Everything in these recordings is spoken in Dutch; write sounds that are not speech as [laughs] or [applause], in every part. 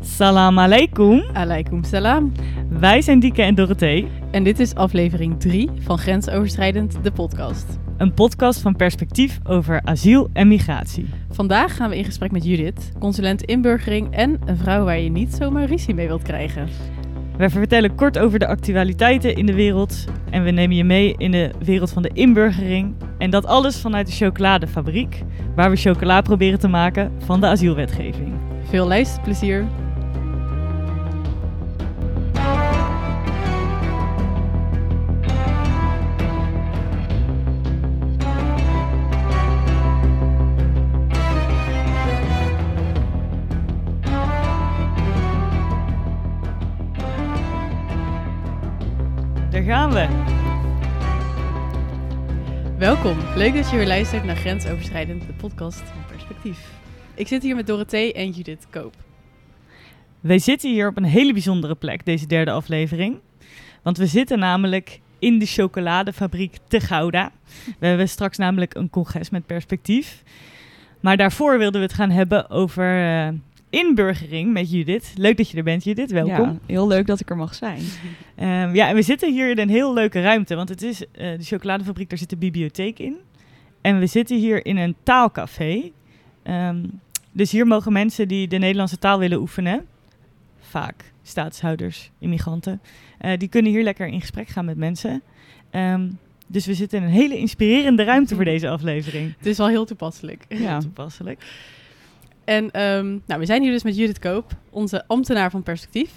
Salam alaikum. Alaikum salam. Wij zijn Dieke en Dorothee. En dit is aflevering 3 van Grensoverschrijdend, de podcast. Een podcast van perspectief over asiel en migratie. Vandaag gaan we in gesprek met Judith, consulent inburgering en een vrouw waar je niet zomaar ruzie mee wilt krijgen. Wij vertellen kort over de actualiteiten in de wereld en we nemen je mee in de wereld van de inburgering. En dat alles vanuit de chocoladefabriek, waar we chocola proberen te maken van de asielwetgeving. Veel luisterplezier. Welkom. Leuk dat je weer luistert naar Grensoverschrijdend, de podcast van Perspectief. Ik zit hier met Dorothee en Judith Koop. Wij zitten hier op een hele bijzondere plek, deze derde aflevering. Want we zitten namelijk in de chocoladefabriek te Gouda. We hebben straks namelijk een congres met perspectief. Maar daarvoor wilden we het gaan hebben over eh, inburgering met Judith. Leuk dat je er bent, Judith. Welkom. Ja, heel leuk dat ik er mag zijn. Ehm, ja, en we zitten hier in een heel leuke ruimte. Want het is eh, de chocoladefabriek, daar zit de bibliotheek in. En we zitten hier in een taalcafé. Ehm, dus hier mogen mensen die de Nederlandse taal willen oefenen, vaak staatshouders, immigranten, eh, die kunnen hier lekker in gesprek gaan met mensen. Ehm, dus we zitten in een hele inspirerende ruimte voor deze aflevering. Het is wel heel toepasselijk. Ja, toepasselijk. En ehm, nou, we zijn hier dus met Judith Koop, onze ambtenaar van perspectief.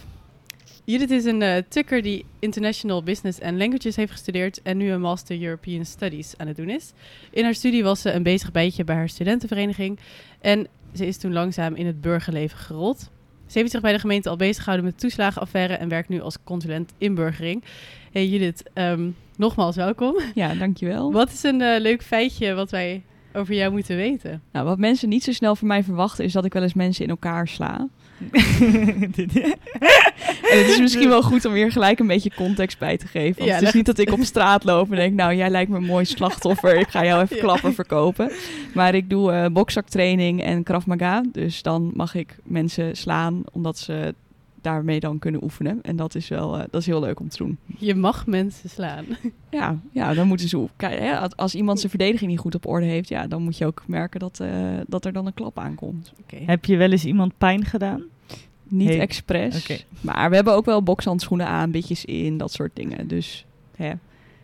Judith is een uh, tukker die International Business and Languages heeft gestudeerd en nu een Master European Studies aan het doen is. In haar studie was ze een bezig bijtje bij haar studentenvereniging en ze is toen langzaam in het burgerleven gerold. Ze heeft zich bij de gemeente al bezig gehouden met toeslagenaffaire en werkt nu als consulent inburgering. Hey Judith, ehm, nogmaals welkom. Ja, dankjewel. Wat is een uh, leuk feitje wat wij over jou moeten weten? Nou, wat mensen niet zo snel van mij verwachten is dat ik wel eens mensen in elkaar sla. [laughs] en het is misschien wel goed om weer gelijk een beetje context bij te geven. Want Ja, het is niet dat ik op straat loop en denk, nou, jij lijkt me een mooi slachtoffer. Ik ga jou even Ja. klappen verkopen. Maar ik doe eh bokzaktraining en Krav Maga. Dus dan mag ik mensen slaan, omdat ze daarmee dan kunnen oefenen. En dat is wel, eh, dat is heel leuk om te doen. Je mag mensen slaan. [laughs] Ja, ja dan moeten ze op. Kijk, hè, als- iemand zijn verdediging niet goed op orde heeft, ja, dan moet je ook merken dat, eh, dat er dan een klap aankomt. Oké. Heb je wel eens iemand pijn gedaan? Niet Hey. expres. Maar we hebben ook wel bokshandschoenen aan, bitjes in, dat soort dingen. Dus, hè.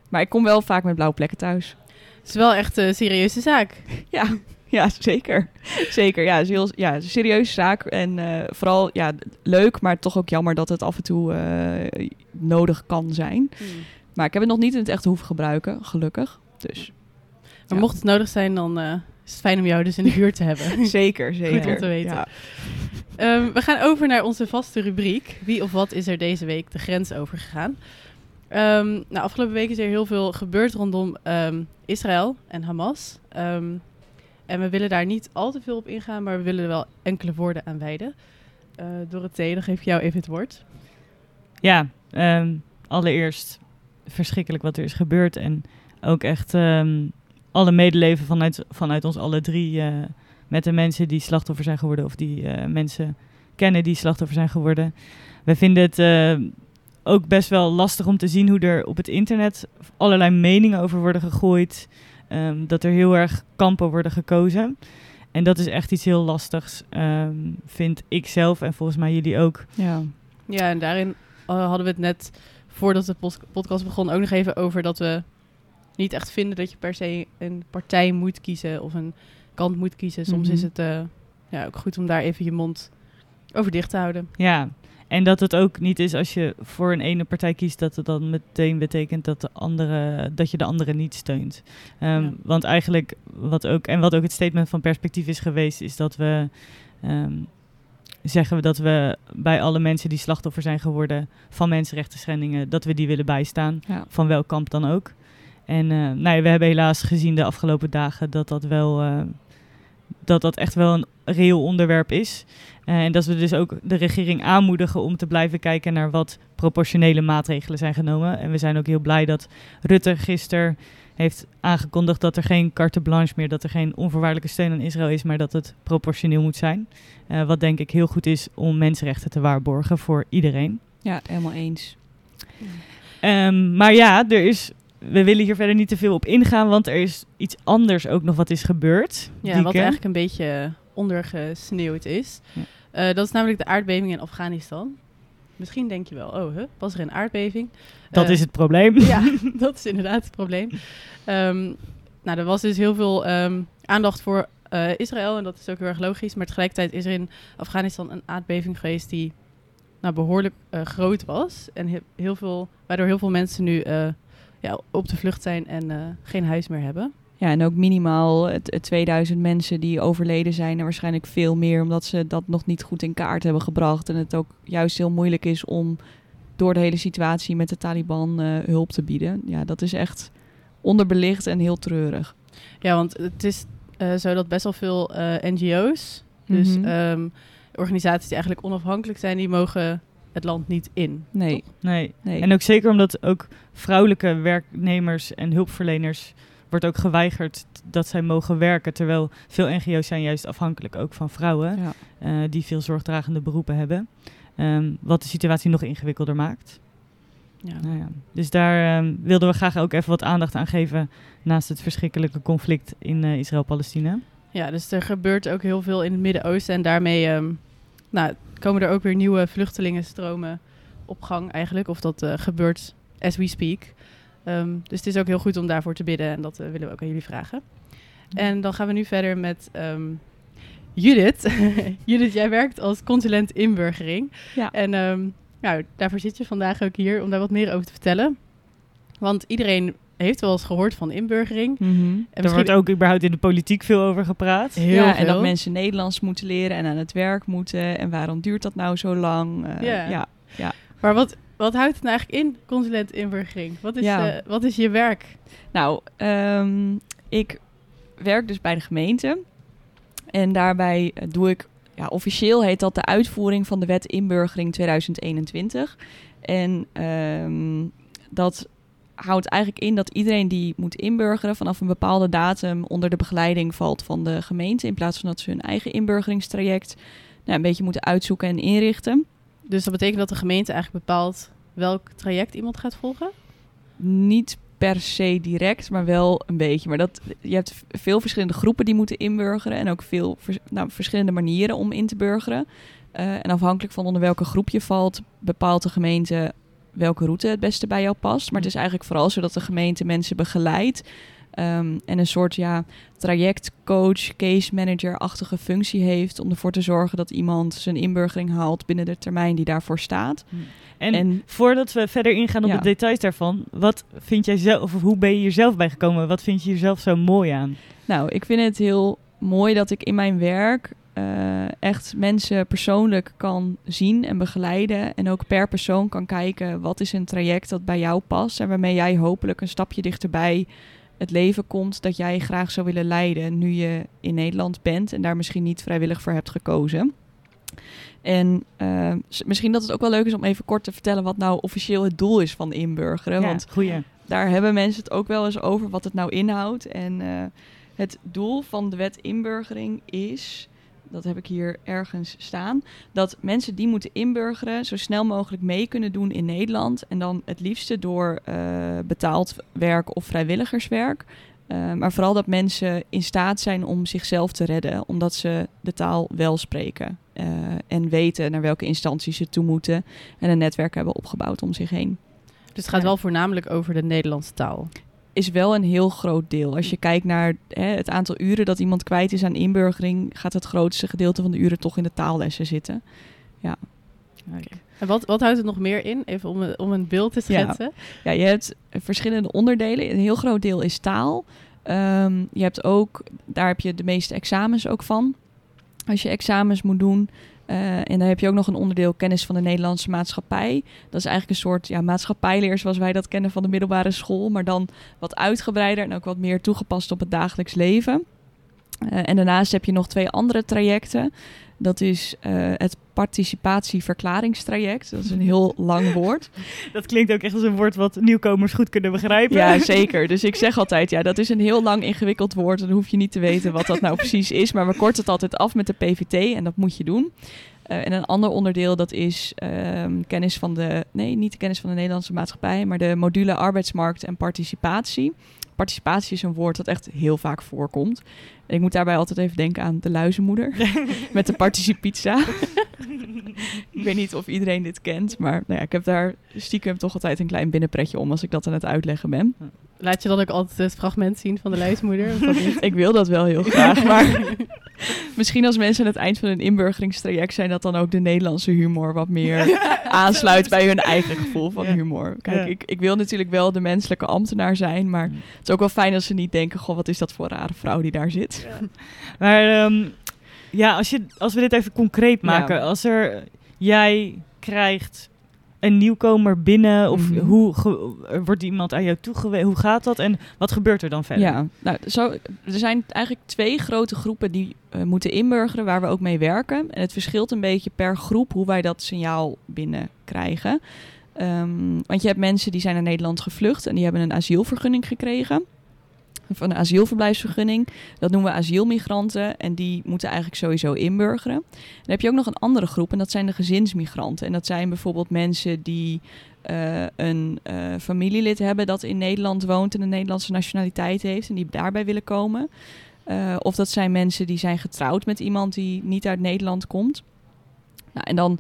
Maar ik kom wel vaak met blauwe plekken thuis. Het is wel echt een serieuze zaak. [laughs] Ja, [laughs] ja zeker. zeker. Ja, het is heel ja, het is een serieuze zaak. En eh, vooral ja, leuk, maar toch ook jammer dat het af en toe eh, nodig kan zijn. Maar ik heb het nog niet in het echt hoeven gebruiken, gelukkig. Dus Maar Ja. mocht het nodig zijn, dan eh, is het fijn om jou dus in de buurt te hebben. [laughs] zeker, zeker. om te weten. Ja. Ehm, we gaan over naar onze vaste rubriek. Wie of wat is er deze week de grens overgegaan? Ehm nou, afgelopen week is er heel veel gebeurd rondom ehm, Israël en Hamas. En we willen daar niet al te veel op ingaan, maar we willen er wel enkele woorden aan wijden. Eh Dorothee, dan geef ik jou even het woord. Ja, ehm, allereerst verschrikkelijk wat er is gebeurd. En ook echt ehm, alle medeleven vanuit, vanuit ons alle drie eh, met de mensen die slachtoffer zijn geworden. Of die eh, mensen kennen die slachtoffer zijn geworden. We vinden het ook best wel lastig om te zien hoe er op het internet allerlei meningen over worden gegooid. Ehm, dat er heel erg kampen worden gekozen. En dat is echt iets heel lastigs, ehm, vind ik zelf en volgens mij jullie ook. Ja. Ja, en daarin eh, hadden we het net voordat de podcast begon ook nog even over dat we niet echt vinden dat je per se een partij moet kiezen of een kant moet kiezen. Soms Mhm. is het eh, ja, ook goed om daar even je mond over dicht te houden. Ja, en dat het ook niet is als je voor een ene partij kiest, dat het dan meteen betekent dat, de andere, dat je de andere niet steunt. Ehm, Ja. Want eigenlijk, wat ook, en wat ook het statement van perspectief is geweest, is dat we ehm, zeggen we dat we bij alle mensen die slachtoffer zijn geworden van mensenrechten schendingen, dat we die willen bijstaan, Ja. van welk kamp dan ook. En eh, nou ja, we hebben helaas gezien de afgelopen dagen dat dat wel eh, dat dat echt wel een reëel onderwerp is. Eh, en dat we dus ook de regering aanmoedigen om te blijven kijken naar wat proportionele maatregelen zijn genomen. En we zijn ook heel blij dat Rutte gisteren heeft aangekondigd dat er geen carte blanche meer, dat er geen onvoorwaardelijke steun aan Israël is, maar dat het proportioneel moet zijn. Uh, wat denk ik heel goed is om mensenrechten te waarborgen voor iedereen. Ja, helemaal eens. Um, maar ja, er is we willen hier verder niet te veel op ingaan, want er is iets anders ook nog wat is gebeurd. Ja, wat eigenlijk een beetje ondergesneeuwd is. Ja. Uh, dat is namelijk de aardbeving in Afghanistan. Misschien denk je wel, oh, huh, was er een aardbeving? Dat uh, is het probleem. [laughs] Ja, [laughs] dat is inderdaad het probleem. Um, nou, er was dus heel veel um, aandacht voor uh, Israël en dat is ook heel erg logisch. Maar tegelijkertijd is er in Afghanistan een aardbeving geweest die nou, behoorlijk groot was. En he heel veel, waardoor heel veel mensen nu ja, op de vlucht zijn en uh, geen huis meer hebben. Ja, en ook minimaal het, het 2000 mensen die overleden zijn. En waarschijnlijk veel meer, omdat ze dat nog niet goed in kaart hebben gebracht. En het ook juist heel moeilijk is om door de hele situatie met de Taliban uh, hulp te bieden. Ja, dat is echt onderbelicht en heel treurig. Ja, want het is uh, zo dat best wel veel NGO's, dus mm -hmm. um, organisaties die eigenlijk onafhankelijk zijn, die mogen het land niet in. Nee. nee. nee. En ook zeker omdat ook vrouwelijke werknemers en hulpverleners wordt ook geweigerd dat zij mogen werken. Terwijl veel NGO's zijn juist afhankelijk ook van vrouwen ja. uh, die veel zorgdragende beroepen hebben. Um, wat de situatie nog ingewikkelder maakt. Ja. Nou ja. Dus daar um, wilden we graag ook even wat aandacht aan geven naast het verschrikkelijke conflict in uh, Israël-Palestina. Ja, dus er gebeurt ook heel veel in het Midden-Oosten en daarmee um, nou, komen er ook weer nieuwe vluchtelingenstromen op gang eigenlijk. Of dat uh, gebeurt as we speak. Um, dus het is ook heel goed om daarvoor te bidden en dat uh, willen we ook aan jullie vragen. En dan gaan we nu verder met um, Judith. [laughs] Judith, jij werkt als consulent inburgering. Ja. En um, nou, daarvoor zit je vandaag ook hier om daar wat meer over te vertellen. Want iedereen heeft wel eens gehoord van inburgering. Mm -hmm. en er wordt ook überhaupt in de politiek veel over gepraat. Heel ja, veel. en dat mensen Nederlands moeten leren en aan het werk moeten. En waarom duurt dat nou zo lang? Uh, ja. ja. Ja, Maar wat, wat houdt het nou eigenlijk in, consulent inburgering? Wat is, ja. uh, wat is je werk? Nou, um, ik werk dus bij de gemeente. En daarbij doe ik, ja, officieel heet dat de uitvoering van de wet inburgering 2021. En um, dat houdt eigenlijk in dat iedereen die moet inburgeren vanaf een bepaalde datum onder de begeleiding valt van de gemeente. In plaats van dat ze hun eigen inburgeringstraject nou, een beetje moeten uitzoeken en inrichten. Dus dat betekent dat de gemeente eigenlijk bepaalt welk traject iemand gaat volgen? Niet per se direct, maar wel een beetje. Maar dat, je hebt veel verschillende groepen die moeten inburgeren en ook veel vers, nou, verschillende manieren om in te burgeren. Uh, en afhankelijk van onder welke groep je valt, bepaalt de gemeente welke route het beste bij jou past. Maar het is eigenlijk vooral zo dat de gemeente mensen begeleidt. Um, en een soort ja, trajectcoach, case manager-achtige functie heeft om ervoor te zorgen dat iemand zijn inburgering haalt binnen de termijn die daarvoor staat. En, en voordat we verder ingaan op ja. de details daarvan, wat vind jij zelf, of hoe ben je hier zelf bij gekomen? Wat vind je hier zelf zo mooi aan? Nou, ik vind het heel mooi dat ik in mijn werk echt mensen persoonlijk kan zien en begeleiden. En ook per persoon kan kijken wat is een traject dat bij jou past. En waarmee jij hopelijk een stapje dichterbij het leven komt dat jij graag zou willen leiden. Nu je in Nederland bent en daar misschien niet vrijwillig voor hebt gekozen. En uh, misschien dat het ook wel leuk is om even kort te vertellen wat nou officieel het doel is van inburgeren. Ja, want goeie. daar hebben mensen het ook wel eens over wat het nou inhoudt. En uh, het doel van de wet inburgering is dat heb ik hier ergens staan, dat mensen die moeten inburgeren zo snel mogelijk mee kunnen doen in Nederland. En dan het liefste door uh, betaald werk of vrijwilligerswerk. Uh, maar vooral dat mensen in staat zijn om zichzelf te redden, omdat ze de taal wel spreken. Uh, en weten naar welke instanties ze toe moeten en een netwerk hebben opgebouwd om zich heen. Dus het gaat ja. wel voornamelijk over de Nederlandse taal is wel een heel groot deel. Als je kijkt naar hè, het aantal uren dat iemand kwijt is aan inburgering, gaat het grootste gedeelte van de uren toch in de taallessen zitten. Ja. Okay. En wat, wat houdt het nog meer in? Even om, om een beeld te schetsen. Ja. ja, je hebt verschillende onderdelen. Een heel groot deel is taal. Um, je hebt ook, daar heb je de meeste examens ook van. Als je examens moet doen, Uh, en dan heb je ook nog een onderdeel kennis van de Nederlandse maatschappij. Dat is eigenlijk een soort ja, maatschappijleer zoals wij dat kennen van de middelbare school. Maar dan wat uitgebreider en ook wat meer toegepast op het dagelijks leven. Uh, en daarnaast heb je nog twee andere trajecten. Dat is eh, het participatieverklaringstraject. Dat is een heel lang woord. [laughs] Dat klinkt ook echt als een woord wat nieuwkomers goed kunnen begrijpen. Ja, [laughs] zeker. Dus ik zeg altijd, ja, dat is een heel lang ingewikkeld woord. Dan hoef je niet te weten wat dat nou precies is. Maar we korten het altijd af met de PVT en dat moet je doen. Uh, en een ander onderdeel dat is ehm, kennis van de, nee, niet de kennis van de Nederlandse maatschappij, maar de module arbeidsmarkt en participatie. Participatie is een woord dat echt heel vaak voorkomt. En ik moet daarbij altijd even denken aan de luizenmoeder [laughs] met de participizza. Ik weet niet of iedereen dit kent, maar nou ja, ik heb daar stiekem toch altijd een klein binnenpretje om als ik dat aan het uitleggen ben. Laat je dan ook altijd het fragment zien van de luizenmoeder? [laughs] ik wil dat wel heel graag, maar [laughs] misschien als mensen aan het eind van een inburgeringstraject zijn, dat dan ook de Nederlandse humor wat meer [laughs] aansluit bij hun eigen gevoel van humor. Kijk, ik, ik wil natuurlijk wel de menselijke ambtenaar zijn, maar het is ook wel fijn als ze niet denken, goh, wat is dat voor een rare vrouw die daar zit. Maar um, ja, als, je, als we dit even concreet maken. Als er jij krijgt een nieuwkomer binnen? Of mm hoe wordt iemand aan jou toegewezen? Hoe gaat dat? En wat gebeurt er dan verder? Ja, nou, zo, er zijn eigenlijk twee grote groepen die uh, moeten inburgeren, waar we ook mee werken. En het verschilt een beetje per groep hoe wij dat signaal binnen krijgen. Um, want je hebt mensen die zijn naar Nederland gevlucht en die hebben een asielvergunning gekregen van een asielverblijfsvergunning. Dat noemen we asielmigranten en die moeten eigenlijk sowieso inburgeren. Dan heb je ook nog een andere groep en dat zijn de gezinsmigranten. En dat zijn bijvoorbeeld mensen die uh, een uh, familielid hebben dat in Nederland woont en een Nederlandse nationaliteit heeft en die daarbij willen komen. Uh, of dat zijn mensen die zijn getrouwd met iemand die niet uit Nederland komt. Nou, en dan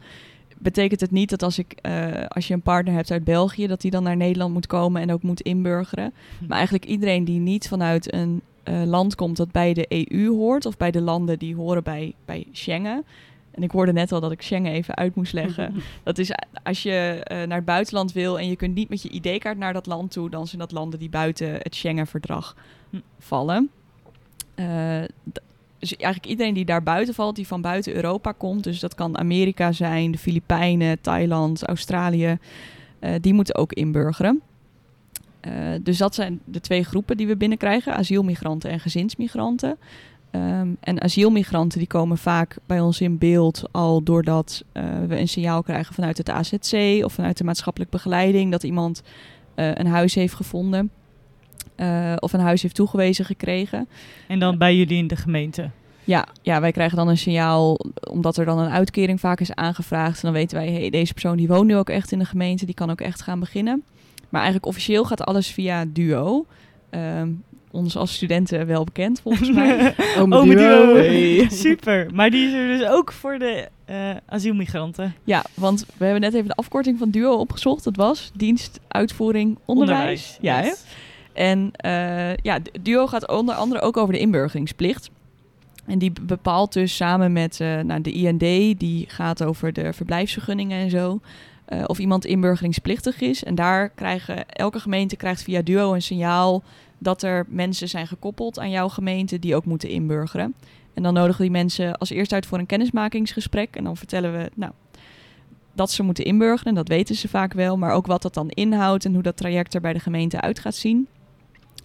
betekent het niet dat als, ik, uh, als je een partner hebt uit België, dat die dan naar Nederland moet komen en ook moet inburgeren. Hm. Maar eigenlijk iedereen die niet vanuit een uh, land komt dat bij de EU hoort, of bij de landen die horen bij, bij Schengen. En ik hoorde net al dat ik Schengen even uit moest leggen. [laughs] dat is als je uh, naar het buitenland wil en je kunt niet met je ID-kaart naar dat land toe, dan zijn dat landen die buiten het Schengen-verdrag hm. vallen. Uh, dus eigenlijk iedereen die daar buiten valt, die van buiten Europa komt, dus dat kan Amerika zijn, de Filipijnen, Thailand, Australië, uh, die moeten ook inburgeren. Uh, dus dat zijn de twee groepen die we binnenkrijgen: asielmigranten en gezinsmigranten. Um, en asielmigranten die komen vaak bij ons in beeld al doordat uh, we een signaal krijgen vanuit het AZC of vanuit de maatschappelijke begeleiding dat iemand een huis heeft gevonden. Uh, of een huis heeft toegewezen gekregen. En dan bij jullie in de gemeente? Ja, ja, wij krijgen dan een signaal omdat er dan een uitkering vaak is aangevraagd. En dan weten wij, hey, deze persoon die woont nu ook echt in de gemeente, die kan ook echt gaan beginnen. Maar eigenlijk officieel gaat alles via Duo. Um, ons als studenten wel bekend volgens mij. [laughs] Ome, Ome Duo. Hey. [laughs] Super. Maar die is er dus ook voor de uh, asielmigranten. Ja, want we hebben net even de afkorting van Duo opgezocht. Dat was dienst, uitvoering, onderwijs. onderwijs ja, yes. hè? En uh, ja, Duo gaat onder andere ook over de inburgeringsplicht. En die bepaalt dus samen met uh, nou, de IND, die gaat over de verblijfsvergunningen en zo, uh, of iemand inburgeringsplichtig is. En daar krijgen elke gemeente krijgt via Duo een signaal dat er mensen zijn gekoppeld aan jouw gemeente die ook moeten inburgeren. En dan nodigen die mensen als eerst uit voor een kennismakingsgesprek. En dan vertellen we, nou, dat ze moeten inburgeren. En dat weten ze vaak wel. Maar ook wat dat dan inhoudt en hoe dat traject er bij de gemeente uit gaat zien.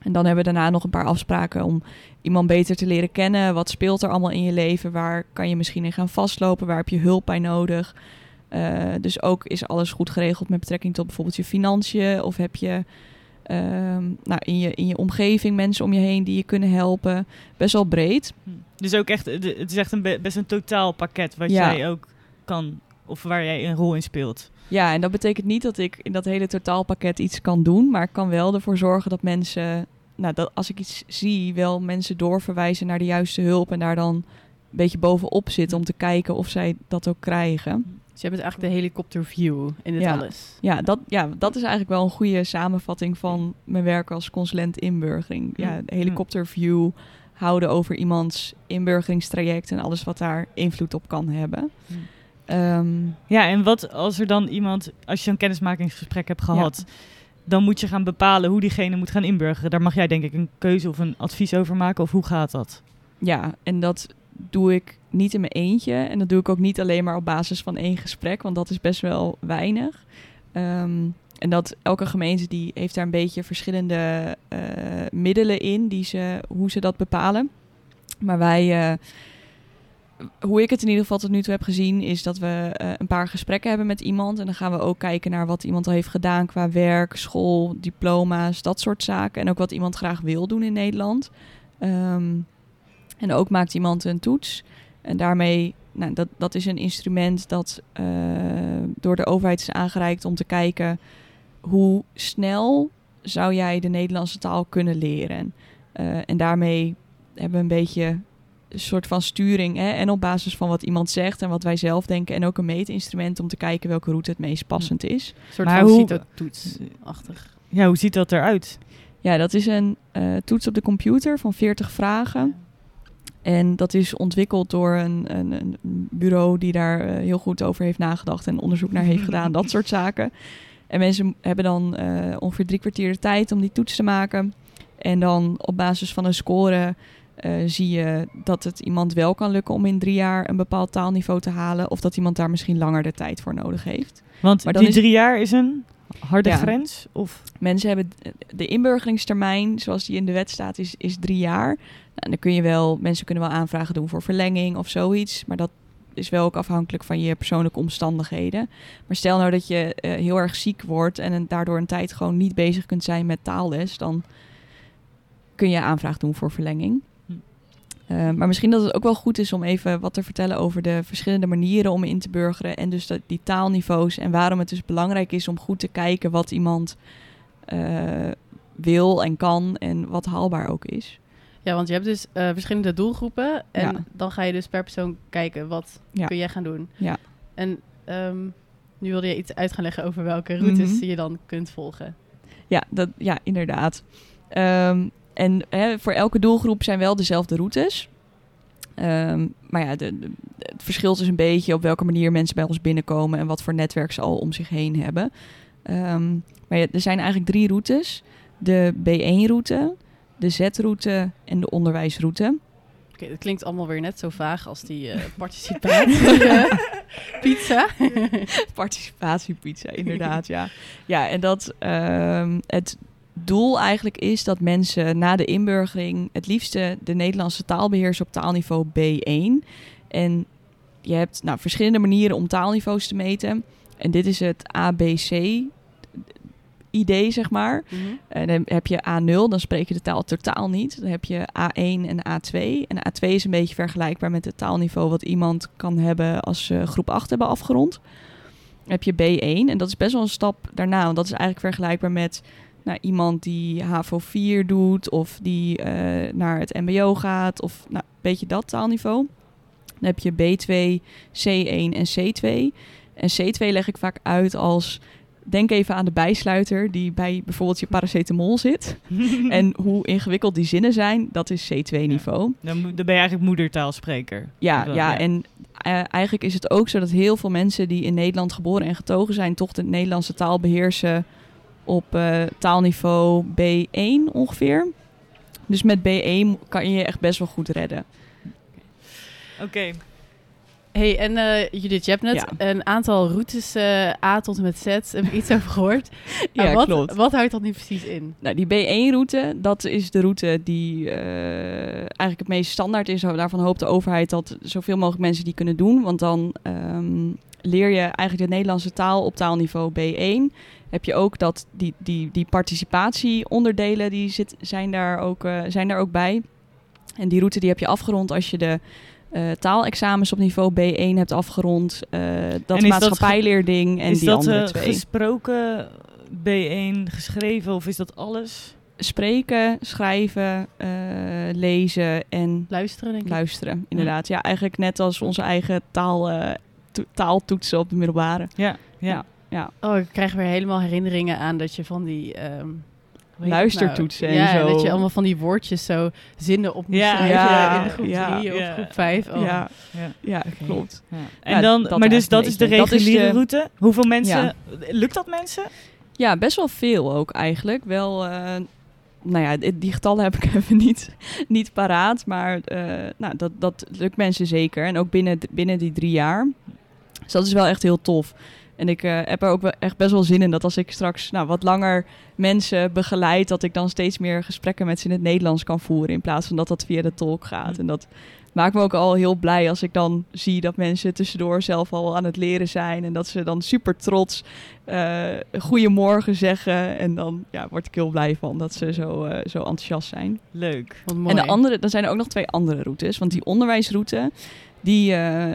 En dan hebben we daarna nog een paar afspraken om iemand beter te leren kennen. Wat speelt er allemaal in je leven? Waar kan je misschien in gaan vastlopen? Waar heb je hulp bij nodig? Uh, dus ook is alles goed geregeld met betrekking tot bijvoorbeeld je financiën? Of heb je uh, nou, in, je, in je omgeving mensen om je heen die je kunnen helpen? Best wel breed. Hm. Dus ook echt, het is echt een best een totaal pakket wat ja. jij ook kan, of waar jij een rol in speelt. Ja, en dat betekent niet dat ik in dat hele totaalpakket iets kan doen, maar ik kan wel ervoor zorgen dat mensen, nou, dat als ik iets zie, wel mensen doorverwijzen naar de juiste hulp en daar dan een beetje bovenop zitten om te kijken of zij dat ook krijgen. Dus je hebt eigenlijk de helikopterview in dit ja. alles. Ja dat, ja, dat is eigenlijk wel een goede samenvatting van mijn werk als consulent inburgering. Ja, de helikopterview houden over iemands inburgeringstraject en alles wat daar invloed op kan hebben. Um, ja, en wat als er dan iemand, als je een kennismakingsgesprek hebt gehad, ja. dan moet je gaan bepalen hoe diegene moet gaan inburgeren. Daar mag jij denk ik een keuze of een advies over maken, of hoe gaat dat? Ja, en dat doe ik niet in mijn eentje. En dat doe ik ook niet alleen maar op basis van één gesprek, want dat is best wel weinig. Um, en dat elke gemeente die heeft daar een beetje verschillende uh, middelen in, die ze, hoe ze dat bepalen. Maar wij. Uh, hoe ik het in ieder geval tot nu toe heb gezien, is dat we eh, een paar gesprekken hebben met iemand. En dan gaan we ook kijken naar wat iemand al heeft gedaan qua werk, school, diploma's, dat soort zaken. En ook wat iemand graag wil doen in Nederland. Ehm, en ook maakt iemand een toets. En daarmee, nou, dat, dat is een instrument dat eh, door de overheid is aangereikt om te kijken hoe snel zou jij de Nederlandse taal kunnen leren. Eh, en daarmee hebben we een beetje soort van sturing. Hè? En op basis van wat iemand zegt en wat wij zelf denken. En ook een meetinstrument om te kijken welke route het meest passend is. Een soort Maar van hoe- CITO-toetsachtig. Ja, hoe ziet dat eruit? Ja, dat is een eh, toets op de computer van 40 vragen. En dat is ontwikkeld door een, een, een bureau die daar eh, heel goed over heeft nagedacht en onderzoek naar heeft gedaan, dat soort zaken. En mensen hebben dan eh, ongeveer drie kwartier de tijd om die toets te maken. En dan op basis van een score eh, zie je dat het iemand wel kan lukken om in drie jaar een bepaald taalniveau te halen. Of dat iemand daar misschien langer de tijd voor nodig heeft. Want Maar dan die is- drie jaar is een harde Ja. grens? Of Mensen hebben de inburgeringstermijn, zoals die in de wet staat, is, is drie jaar. Nou, en dan kun je wel, mensen kunnen wel aanvragen doen voor verlenging of zoiets. Maar dat is wel ook afhankelijk van je persoonlijke omstandigheden. Maar stel nou dat je eh, heel erg ziek wordt en een- daardoor een tijd gewoon niet bezig kunt zijn met taalles, dan kun je aanvraag doen voor verlenging. Eh, maar misschien dat het ook wel goed is om even wat te vertellen over de verschillende manieren om in te burgeren. En dus die taalniveaus. En waarom het dus belangrijk is om goed te kijken wat iemand eh, wil en kan. En wat haalbaar ook is. Ja, want je hebt dus eh, verschillende doelgroepen. En Ja. dan ga je dus per persoon kijken wat Ja. kun jij gaan doen. Ja. En ehm, nu wilde je iets uit gaan leggen over welke routes Mhm. je dan kunt volgen. Ja, dat, ja inderdaad. Ehm, en hè, voor elke doelgroep zijn wel dezelfde routes. Ehm, maar ja, de, de- het verschilt dus een beetje op welke manier mensen bij ons binnenkomen en wat voor netwerk ze al om zich heen hebben. Ehm, maar ja, er zijn eigenlijk drie routes: de B1-route, de Z-route en de onderwijsroute. Oké, dat klinkt allemaal weer net zo vaag als die eh, [laughs] participatie eh, [laughs] pizza. Participatiepizza, inderdaad, ja. Ja, en dat ehm, het doel eigenlijk is dat mensen na de inburgering het liefste de Nederlandse taal beheersen op taalniveau B1. En je hebt nou, verschillende manieren om taalniveaus te meten. En dit is het ABC-idee, zeg maar. Mhm. En dan heb je A0, dan spreek je de taal totaal niet. Dan heb je A1 en A2. En A2 is een beetje vergelijkbaar met het taalniveau wat iemand kan hebben als ze groep 8 hebben afgerond. Dan heb je B1 en dat is best wel een stap daarna. Want dat is eigenlijk vergelijkbaar met nou, iemand die HAVO 4 doet of die eh, naar het mbo gaat. Of nou, een beetje dat taalniveau. Dan heb je B2, C1 en C2. En C2 leg ik vaak uit als... Denk even aan de bijsluiter die bij bijvoorbeeld je paracetamol zit. [laughs] En hoe ingewikkeld die zinnen zijn, dat is C2-niveau. dan, ben je eigenlijk moedertaalspreker. Ja, ja. en eh, eigenlijk is het ook zo dat heel veel mensen die in Nederland geboren en getogen zijn, toch de Nederlandse taal beheersen op eh, taalniveau B1 ongeveer. Dus met B1 kan je je echt best wel goed redden. Oké. Hey, en eh, Judith, je hebt net Ja. een aantal routes uh, A tot en met Z, heb ik iets over gehoord. [laughs] Ja, wat, klopt. Wat houdt dat nu precies in? Nou, die B1-route, dat is de route die eh, eigenlijk het meest standaard is. Daarvan hoopt de overheid dat zoveel mogelijk mensen die kunnen doen. Want dan ehm, leer je eigenlijk de Nederlandse taal op taalniveau B1. Heb je ook dat die, die, die participatieonderdelen, die zit, zijn, daar ook, eh, zijn daar ook bij. En die route die heb je afgerond als je de eh, taalexamens op niveau B1 hebt afgerond. eh, dat maatschappijleerding en is die dat andere twee. gesproken B1 geschreven of is dat alles? spreken, schrijven, lezen en Luisteren, denk ik. luisteren. Inderdaad, ja, eigenlijk net als onze eigen taal, to- taaltoetsen op de middelbare. Ja, ja. Ja. Oh, ik krijg weer helemaal herinneringen aan dat je van die... ehm, Luistertoetsen nou? en ja, zo. dat je allemaal van die woordjes zo zinnen op moet Ja, schrijven ja, in de groep ja, 3 of ja. groep 5. Oh. Ja, ja. ja klopt. Ja. En Ja, dan, dat maar dus dat is de reguliere de- route. Hoeveel mensen? Lukt dat mensen? Ja, best wel veel ook eigenlijk. Wel, eh, nou ja, die die getallen heb ik [laughs] even niet, niet paraat. Maar eh, nou, dat, dat lukt mensen zeker. En ook binnen, binnen die drie jaar. Dus dat is wel echt heel tof. En ik eh, heb er ook wel echt best wel zin in dat als ik straks nou, wat langer mensen begeleid, dat ik dan steeds meer gesprekken met ze in het Nederlands kan voeren. In plaats van dat dat via de tolk gaat. Hm. En dat maakt me ook al heel blij als ik dan zie dat mensen tussendoor zelf al aan het leren zijn. En dat ze dan super trots uh, goedemorgen zeggen. En dan ja, word ik heel blij van dat ze zo, uh, zo enthousiast zijn. Leuk. En de andere, dan zijn er ook nog twee andere routes. Want die onderwijsroute, die uh,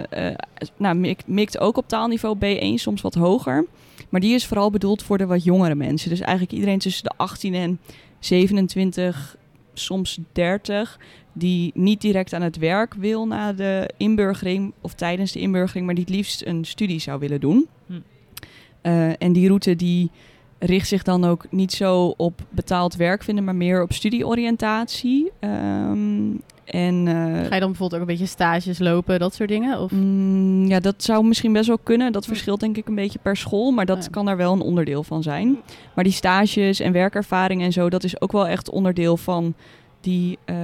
nou, mikt, mikt ook op taalniveau B1, soms wat hoger. Maar die is vooral bedoeld voor de wat jongere mensen. Dus eigenlijk iedereen tussen de 18 en 27, soms 30, die niet direct aan het werk wil na de inburgering of tijdens de inburgering, maar die het liefst een studie zou willen doen. Hm. Uh, en die route die richt zich dan ook niet zo op betaald werk vinden, maar meer op studieoriëntatie. Um, en, uh, Ga je dan bijvoorbeeld ook een beetje stages lopen, dat soort dingen? Of? Mm, ja, dat zou misschien best wel kunnen. Dat verschilt denk ik een beetje per school, maar dat ja. kan daar wel een onderdeel van zijn. Maar die stages en werkervaring en zo, dat is ook wel echt onderdeel van die uh,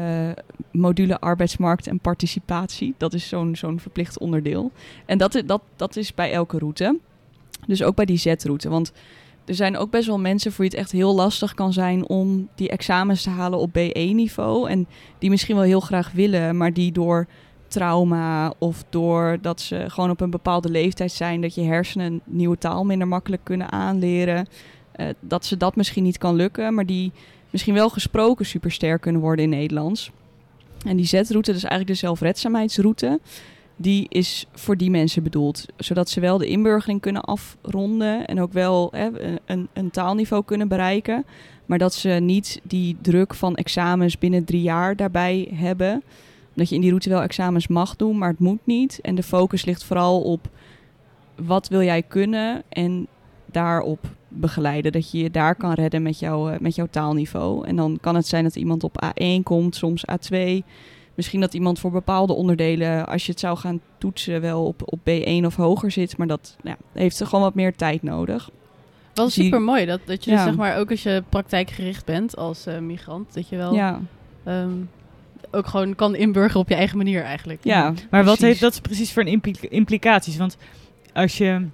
module arbeidsmarkt en participatie. Dat is zo'n zo'n verplicht onderdeel. En dat, dat, dat is bij elke route. Dus ook bij die Z-route. Want er zijn ook best wel mensen voor wie het echt heel lastig kan zijn om die examens te halen op B1-niveau. En die misschien wel heel graag willen, maar die door trauma of door dat ze gewoon op een bepaalde leeftijd zijn, dat je hersenen nieuwe taal minder makkelijk kunnen aanleren. Uh, dat ze dat misschien niet kan lukken, maar die misschien wel gesproken supersterk kunnen worden in Nederlands. En die Z-route, dus eigenlijk de zelfredzaamheidsroute, die is voor die mensen bedoeld. Zodat ze wel de inburgering kunnen afronden en ook wel hè, een, een taalniveau kunnen bereiken. Maar dat ze niet die druk van examens binnen drie jaar daarbij hebben. Dat je in die route wel examens mag doen, maar het moet niet. En de focus ligt vooral op wat wil jij kunnen en daarop begeleiden. Dat je je daar kan redden met, jou, met jouw taalniveau. En dan kan het zijn dat iemand op A1 komt, soms A2. Misschien dat iemand voor bepaalde onderdelen, als je het zou gaan toetsen, wel op, op B1 of hoger zit. Maar dat ja, heeft gewoon wat meer tijd nodig. Wel super mooi dat, dat je ja. dus zeg maar ook als je praktijkgericht bent als uh, migrant, dat je wel ja. um, ook gewoon kan inburgeren op je eigen manier eigenlijk. Ja, maar precies. wat heeft dat precies voor impl implicaties? Want als je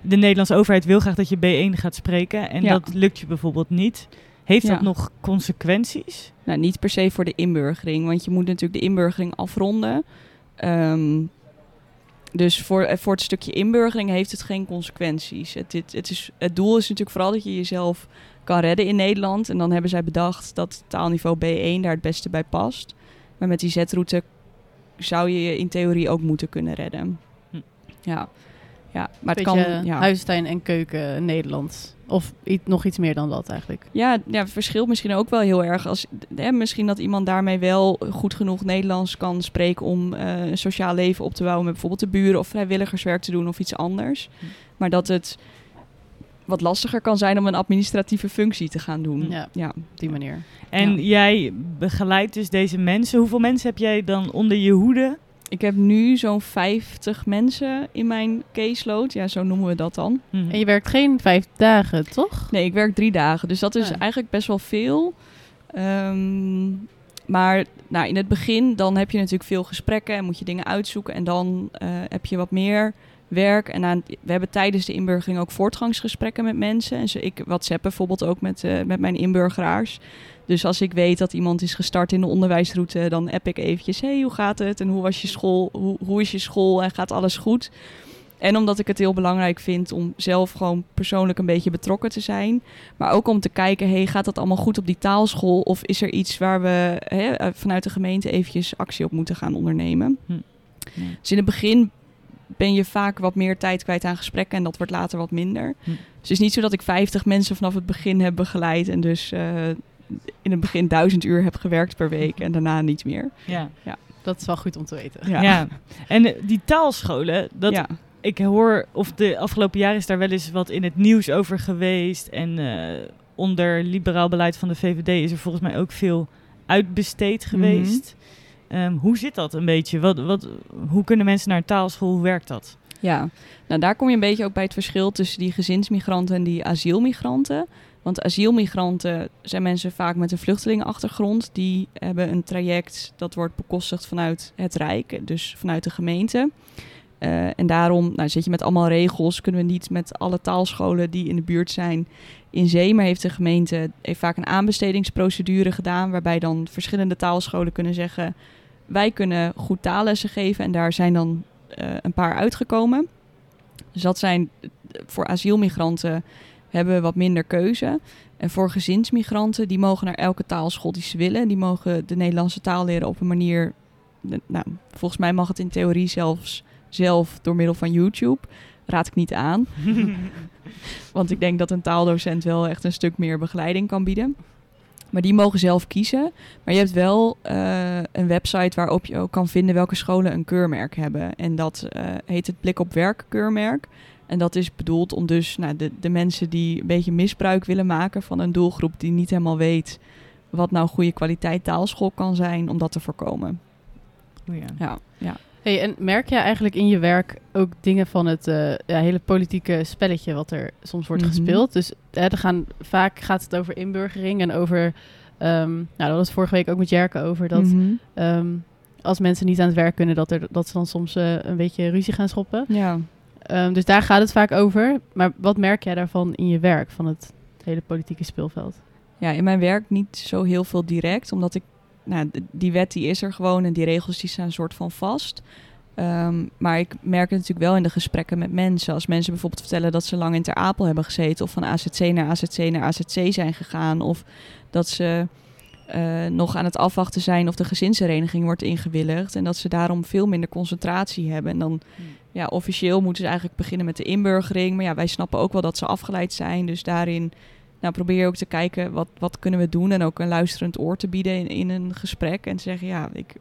de Nederlandse overheid wil graag dat je B1 gaat spreken en Ja. dat lukt je bijvoorbeeld niet. Heeft dat nog consequenties? Nou, niet per se voor de inburgering, want je moet natuurlijk de inburgering afronden. Ehm, dus voor, eh, voor het stukje inburgering heeft het geen consequenties. Het, dit, het, is, het doel is natuurlijk vooral dat je jezelf kan redden in Nederland. En dan hebben zij bedacht dat taalniveau B1 daar het beste bij past. Maar met die Z-route zou je je in theorie ook moeten kunnen redden. Hm. Ja. Ja, maar het Beetje kan... Ja. huistuin en keuken Nederlands. Of iets, nog iets meer dan dat eigenlijk. Ja, ja, het verschilt misschien ook wel heel erg. Als, hè, misschien dat iemand daarmee wel goed genoeg Nederlands kan spreken om eh, een sociaal leven op te bouwen met bijvoorbeeld de buren of vrijwilligerswerk te doen of iets anders. Hm. Maar dat het wat lastiger kan zijn om een administratieve functie te gaan doen. Ja. ja. Op die manier. En Ja. jij begeleidt dus deze mensen. Hoeveel mensen heb jij dan onder je hoede? Ik heb nu zo'n 50 mensen in mijn caseload. Ja, zo noemen we dat dan. Mhm. En je werkt geen vijf dagen, toch? Nee, ik werk drie dagen. Dus dat is Ja. eigenlijk best wel veel. Ehm, maar nou, in het begin dan heb je natuurlijk veel gesprekken en moet je dingen uitzoeken. En dan eh, heb je wat meer werk. En aan, we hebben tijdens de inburgering ook voortgangsgesprekken met mensen. En zo, ik WhatsApp bijvoorbeeld ook met, eh, met mijn inburgeraars. Dus als ik weet dat iemand is gestart in de onderwijsroute, dan app ik eventjes: hey, hoe gaat het? En hoe was je school? Hoe, hoe is je school? En gaat alles goed? En omdat ik het heel belangrijk vind om zelf gewoon persoonlijk een beetje betrokken te zijn. Maar ook om te kijken, hey, gaat dat allemaal goed op die taalschool? Of is er iets waar we hè, eh, vanuit de gemeente eventjes actie op moeten gaan ondernemen? Hm. Ja. Dus in het begin ben je vaak wat meer tijd kwijt aan gesprekken en dat wordt later wat minder. Hm. Dus het is niet zo dat ik 50 mensen vanaf het begin heb begeleid en dus eh, in het begin duizend uur heb gewerkt per week en daarna niet meer. Ja. Dat is wel goed om te weten. Ja. Ja. En eh, die taalscholen, dat, ja. ik hoor, of de afgelopen jaren is daar wel eens wat in het nieuws over geweest. En eh, onder liberaal beleid van de VVD is er volgens mij ook veel uitbesteed geweest. Ehm, hoe zit dat een beetje? Wat, wat, hoe kunnen mensen naar een taalschool? Hoe werkt dat? Ja, nou daar kom je een beetje ook bij het verschil tussen die gezinsmigranten en die asielmigranten. Want asielmigranten zijn mensen vaak met een vluchtelingenachtergrond. Die hebben een traject dat wordt bekostigd vanuit het Rijk, dus vanuit de gemeente. Eh, en daarom nou, zit je met allemaal regels. Kunnen we niet met alle taalscholen die in de buurt zijn in zee. Maar heeft de gemeente heeft vaak een aanbestedingsprocedure gedaan. Waarbij dan verschillende taalscholen kunnen zeggen. Wij kunnen goed taallessen geven en daar zijn dan eh, een paar uitgekomen. Dus dat zijn voor asielmigranten hebben we wat minder keuze. En voor gezinsmigranten, die mogen naar elke taalschool die ze willen. Die mogen de Nederlandse taal leren op een manier. Nou, volgens mij mag het in theorie zelfs zelf door middel van YouTube. Raad ik niet aan. [laughs] Want ik denk dat een taaldocent wel echt een stuk meer begeleiding kan bieden. Maar die mogen zelf kiezen. Maar je hebt wel uh, een website waarop je ook kan vinden welke scholen een keurmerk hebben. En dat uh, heet het Blik op Werk keurmerk. En dat is bedoeld om dus nou, de, de mensen die een beetje misbruik willen maken van een doelgroep die niet helemaal weet wat nou goede kwaliteit taalschool kan zijn, om dat te voorkomen. Oh ja. Ja, ja. Hey, en merk jij eigenlijk in je werk ook dingen van het uh, ja, hele politieke spelletje wat er soms wordt Mhm. gespeeld? Dus hè, er gaan, vaak gaat het over inburgering en over... ehm nou, dat was vorige week ook met Jerke over dat Mhm. ehm, als mensen niet aan het werk kunnen, dat, er, dat ze dan soms eh, een beetje ruzie gaan schoppen. ja. Ehm, dus daar gaat het vaak over. Maar wat merk jij daarvan in je werk, van het hele politieke speelveld? Ja, in mijn werk niet zo heel veel direct, omdat ik, nou, die wet die is er gewoon en die regels die staan een soort van vast. Ehm, maar ik merk het natuurlijk wel in de gesprekken met mensen. Als mensen bijvoorbeeld vertellen dat ze lang in Ter Apel hebben gezeten, of van AZC naar AZC naar AZC zijn gegaan, of dat ze eh, nog aan het afwachten zijn of de gezinshereniging wordt ingewilligd en dat ze daarom veel minder concentratie hebben. En dan ja, officieel moeten ze eigenlijk beginnen met de inburgering. Maar ja, wij snappen ook wel dat ze afgeleid zijn. Dus daarin nou, probeer je ook te kijken wat, wat kunnen we doen. En ook een luisterend oor te bieden in, in een gesprek. En te zeggen, ja, ik,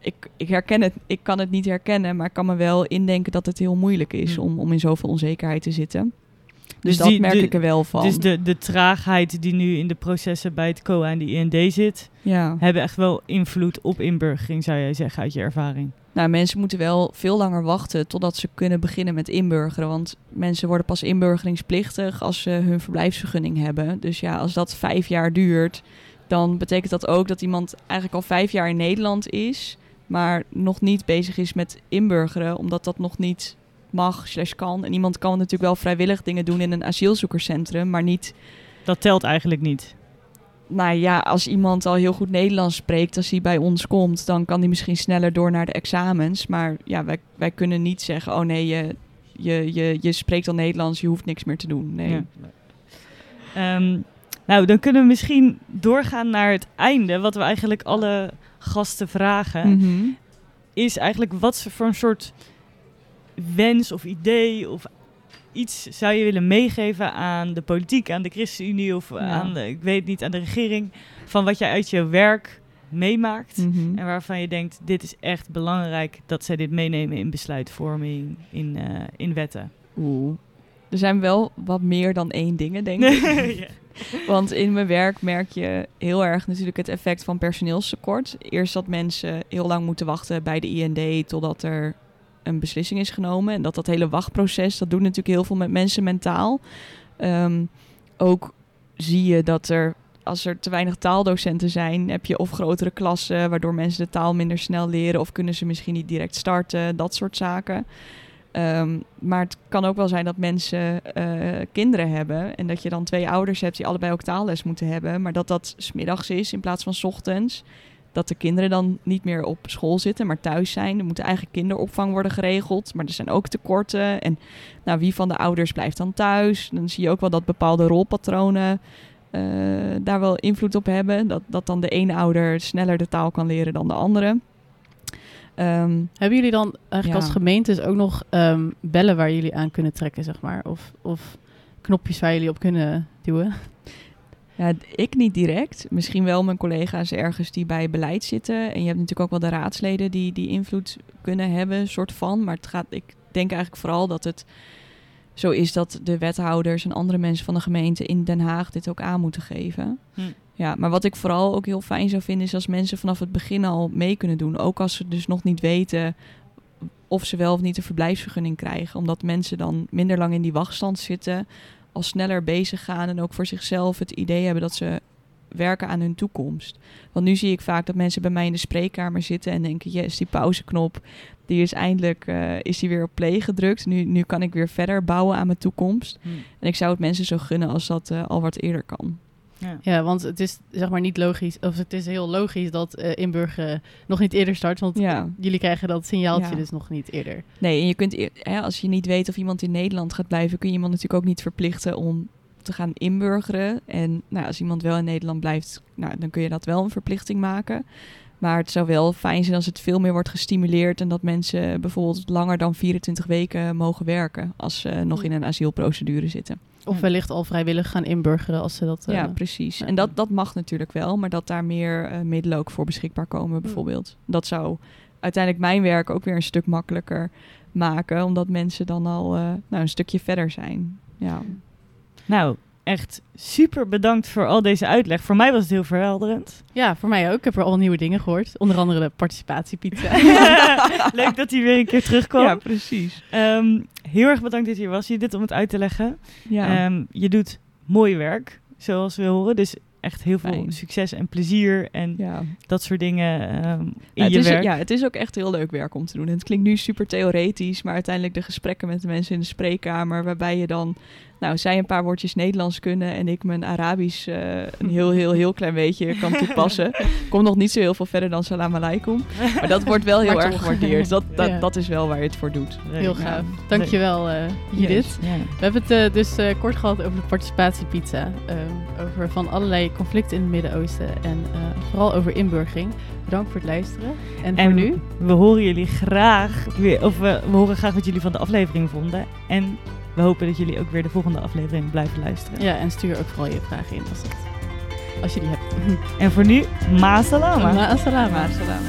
ik, ik herken het. Ik kan het niet herkennen. Maar ik kan me wel indenken dat het heel moeilijk is Hm. om, om in zoveel onzekerheid te zitten. Dus, Dus dat merk de- ik er wel van. Dus de, de traagheid die nu in de processen bij het COA en de IND zit, ja. hebben echt wel invloed op inburgering, zou jij zeggen, uit je ervaring. Nou, mensen moeten wel veel langer wachten totdat ze kunnen beginnen met inburgeren. Want mensen worden pas inburgeringsplichtig als ze hun verblijfsvergunning hebben. Dus ja, als dat vijf jaar duurt, dan betekent dat ook dat iemand eigenlijk al vijf jaar in Nederland is, maar nog niet bezig is met inburgeren, omdat dat nog niet mag slash kan. En iemand kan natuurlijk wel vrijwillig dingen doen in een asielzoekerscentrum, maar niet Dat telt eigenlijk niet. Nou ja, als iemand al heel goed Nederlands spreekt, als hij bij ons komt, dan kan hij misschien sneller door naar de examens. Maar ja, wij, wij kunnen niet zeggen, oh nee, je, je, je, je spreekt al Nederlands, je hoeft niks meer te doen. Nee. Ja. Ehm, nou, dan kunnen we misschien doorgaan naar het einde. Wat we eigenlijk alle gasten vragen, Mhm. is eigenlijk wat ze voor een soort wens of idee of iets zou je willen meegeven aan de politiek, aan de ChristenUnie of aan de, ik weet niet, aan de regering, van wat jij uit je werk meemaakt. Mhm. En waarvan je denkt, dit is echt belangrijk dat zij dit meenemen in besluitvorming, in, eh, in wetten. Oeh. Er zijn wel wat meer dan één dingen, denk [laughs] ik. Ja. Want in mijn werk merk je heel erg natuurlijk het effect van personeelstekort. Eerst dat mensen heel lang moeten wachten bij de IND totdat er een beslissing is genomen. En dat dat hele wachtproces, dat doet natuurlijk heel veel met mensen mentaal. Ehm, ook zie je dat er, als er te weinig taaldocenten zijn, heb je of grotere klassen, waardoor mensen de taal minder snel leren, of kunnen ze misschien niet direct starten, dat soort zaken. Ehm, maar het kan ook wel zijn dat mensen eh, kinderen hebben en dat je dan twee ouders hebt die allebei ook taalles moeten hebben, maar dat dat smiddags is in plaats van ochtends. Dat de kinderen dan niet meer op school zitten, maar thuis zijn. Er moet eigen kinderopvang worden geregeld, maar er zijn ook tekorten. En nou, wie van de ouders blijft dan thuis? Dan zie je ook wel dat bepaalde rolpatronen eh, daar wel invloed op hebben. Dat, dat dan de ene ouder sneller de taal kan leren dan de andere. Ehm, Hebben jullie dan eigenlijk Ja. als gemeentes ook nog ehm, bellen waar jullie aan kunnen trekken, zeg maar? Of, of knopjes waar jullie op kunnen duwen? Ja, ik niet direct. Misschien wel mijn collega's ergens die bij beleid zitten. En je hebt natuurlijk ook wel de raadsleden die, die invloed kunnen hebben, soort van. Maar het gaat, ik denk eigenlijk vooral dat het zo is dat de wethouders en andere mensen van de gemeente in Den Haag dit ook aan moeten geven. Hm. Ja, maar wat ik vooral ook heel fijn zou vinden is als mensen vanaf het begin al mee kunnen doen. Ook als ze dus nog niet weten of ze wel of niet een verblijfsvergunning krijgen. Omdat mensen dan minder lang in die wachtstand zitten, al sneller bezig gaan en ook voor zichzelf het idee hebben dat ze werken aan hun toekomst. Want nu zie ik vaak dat mensen bij mij in de spreekkamer zitten en denken: yes, die pauzeknop, die is eindelijk eh, is die weer op play gedrukt. Nu, nu kan ik weer verder bouwen aan mijn toekomst. Hm. En ik zou het mensen zo gunnen als dat eh, al wat eerder kan. Ja. Ja, want het is zeg maar niet logisch, of het is heel logisch dat eh inburgeren nog niet eerder start, want Ja. jullie krijgen dat signaaltje Ja. dus nog niet eerder. Nee, en je kunt, hè, als je niet weet of iemand in Nederland gaat blijven, kun je iemand natuurlijk ook niet verplichten om te gaan inburgeren. En nou, als iemand wel in Nederland blijft, nou, dan kun je dat wel een verplichting maken. Maar het zou wel fijn zijn als het veel meer wordt gestimuleerd en dat mensen bijvoorbeeld langer dan 24 weken mogen werken als ze nog in een asielprocedure zitten. Of wellicht al vrijwillig gaan inburgeren als ze dat... eh, ja, precies. ja. En dat, dat mag natuurlijk wel, maar dat daar meer eh, middelen ook voor beschikbaar komen, bijvoorbeeld. Dat zou uiteindelijk mijn werk ook weer een stuk makkelijker maken, omdat mensen dan al eh, nou, een stukje verder zijn. Ja. Nou, echt super bedankt voor al deze uitleg. Voor mij was het heel verhelderend. Ja, voor mij ook. Ik heb er al nieuwe dingen gehoord. Onder andere de participatiepizza. [laughs] Leuk dat hij weer een keer terugkwam. ja, precies. Ehm, heel erg bedankt dat je hier was, Judith, om het uit te leggen. Ja. Ehm, je doet mooi werk, zoals we horen. Dus echt heel veel Fijn. succes en plezier en ja. dat soort dingen ehm, in Ja, het je is, werk. ja, het is ook echt heel leuk werk om te doen. En het klinkt nu super theoretisch, maar uiteindelijk de gesprekken met de mensen in de spreekkamer, waarbij je dan, nou, zij een paar woordjes Nederlands kunnen en ik mijn Arabisch eh, een heel, heel, heel klein beetje kan toepassen. [laughs] Kom nog niet zo heel veel verder dan salam alaikum. Maar dat wordt wel heel Maar erg toch. gewaardeerd. Dat, dat, Ja. dat is wel waar je het voor doet. Heel Ja. gaaf. Dankjewel, eh Judith. Ja. We hebben het eh, dus eh, kort gehad over de participatiepizza. ehm, over van allerlei conflicten in het Midden-Oosten. En eh, vooral over inburgering. Bedankt voor het luisteren. En, En voor nu... we horen jullie graag weer, of we, we horen graag wat jullie van de aflevering vonden. En we hopen dat jullie ook weer de volgende aflevering blijven luisteren. Ja, en stuur ook vooral je vragen in als, het, als je die hebt. En voor nu, ma salama. Ma salama. Maar salama.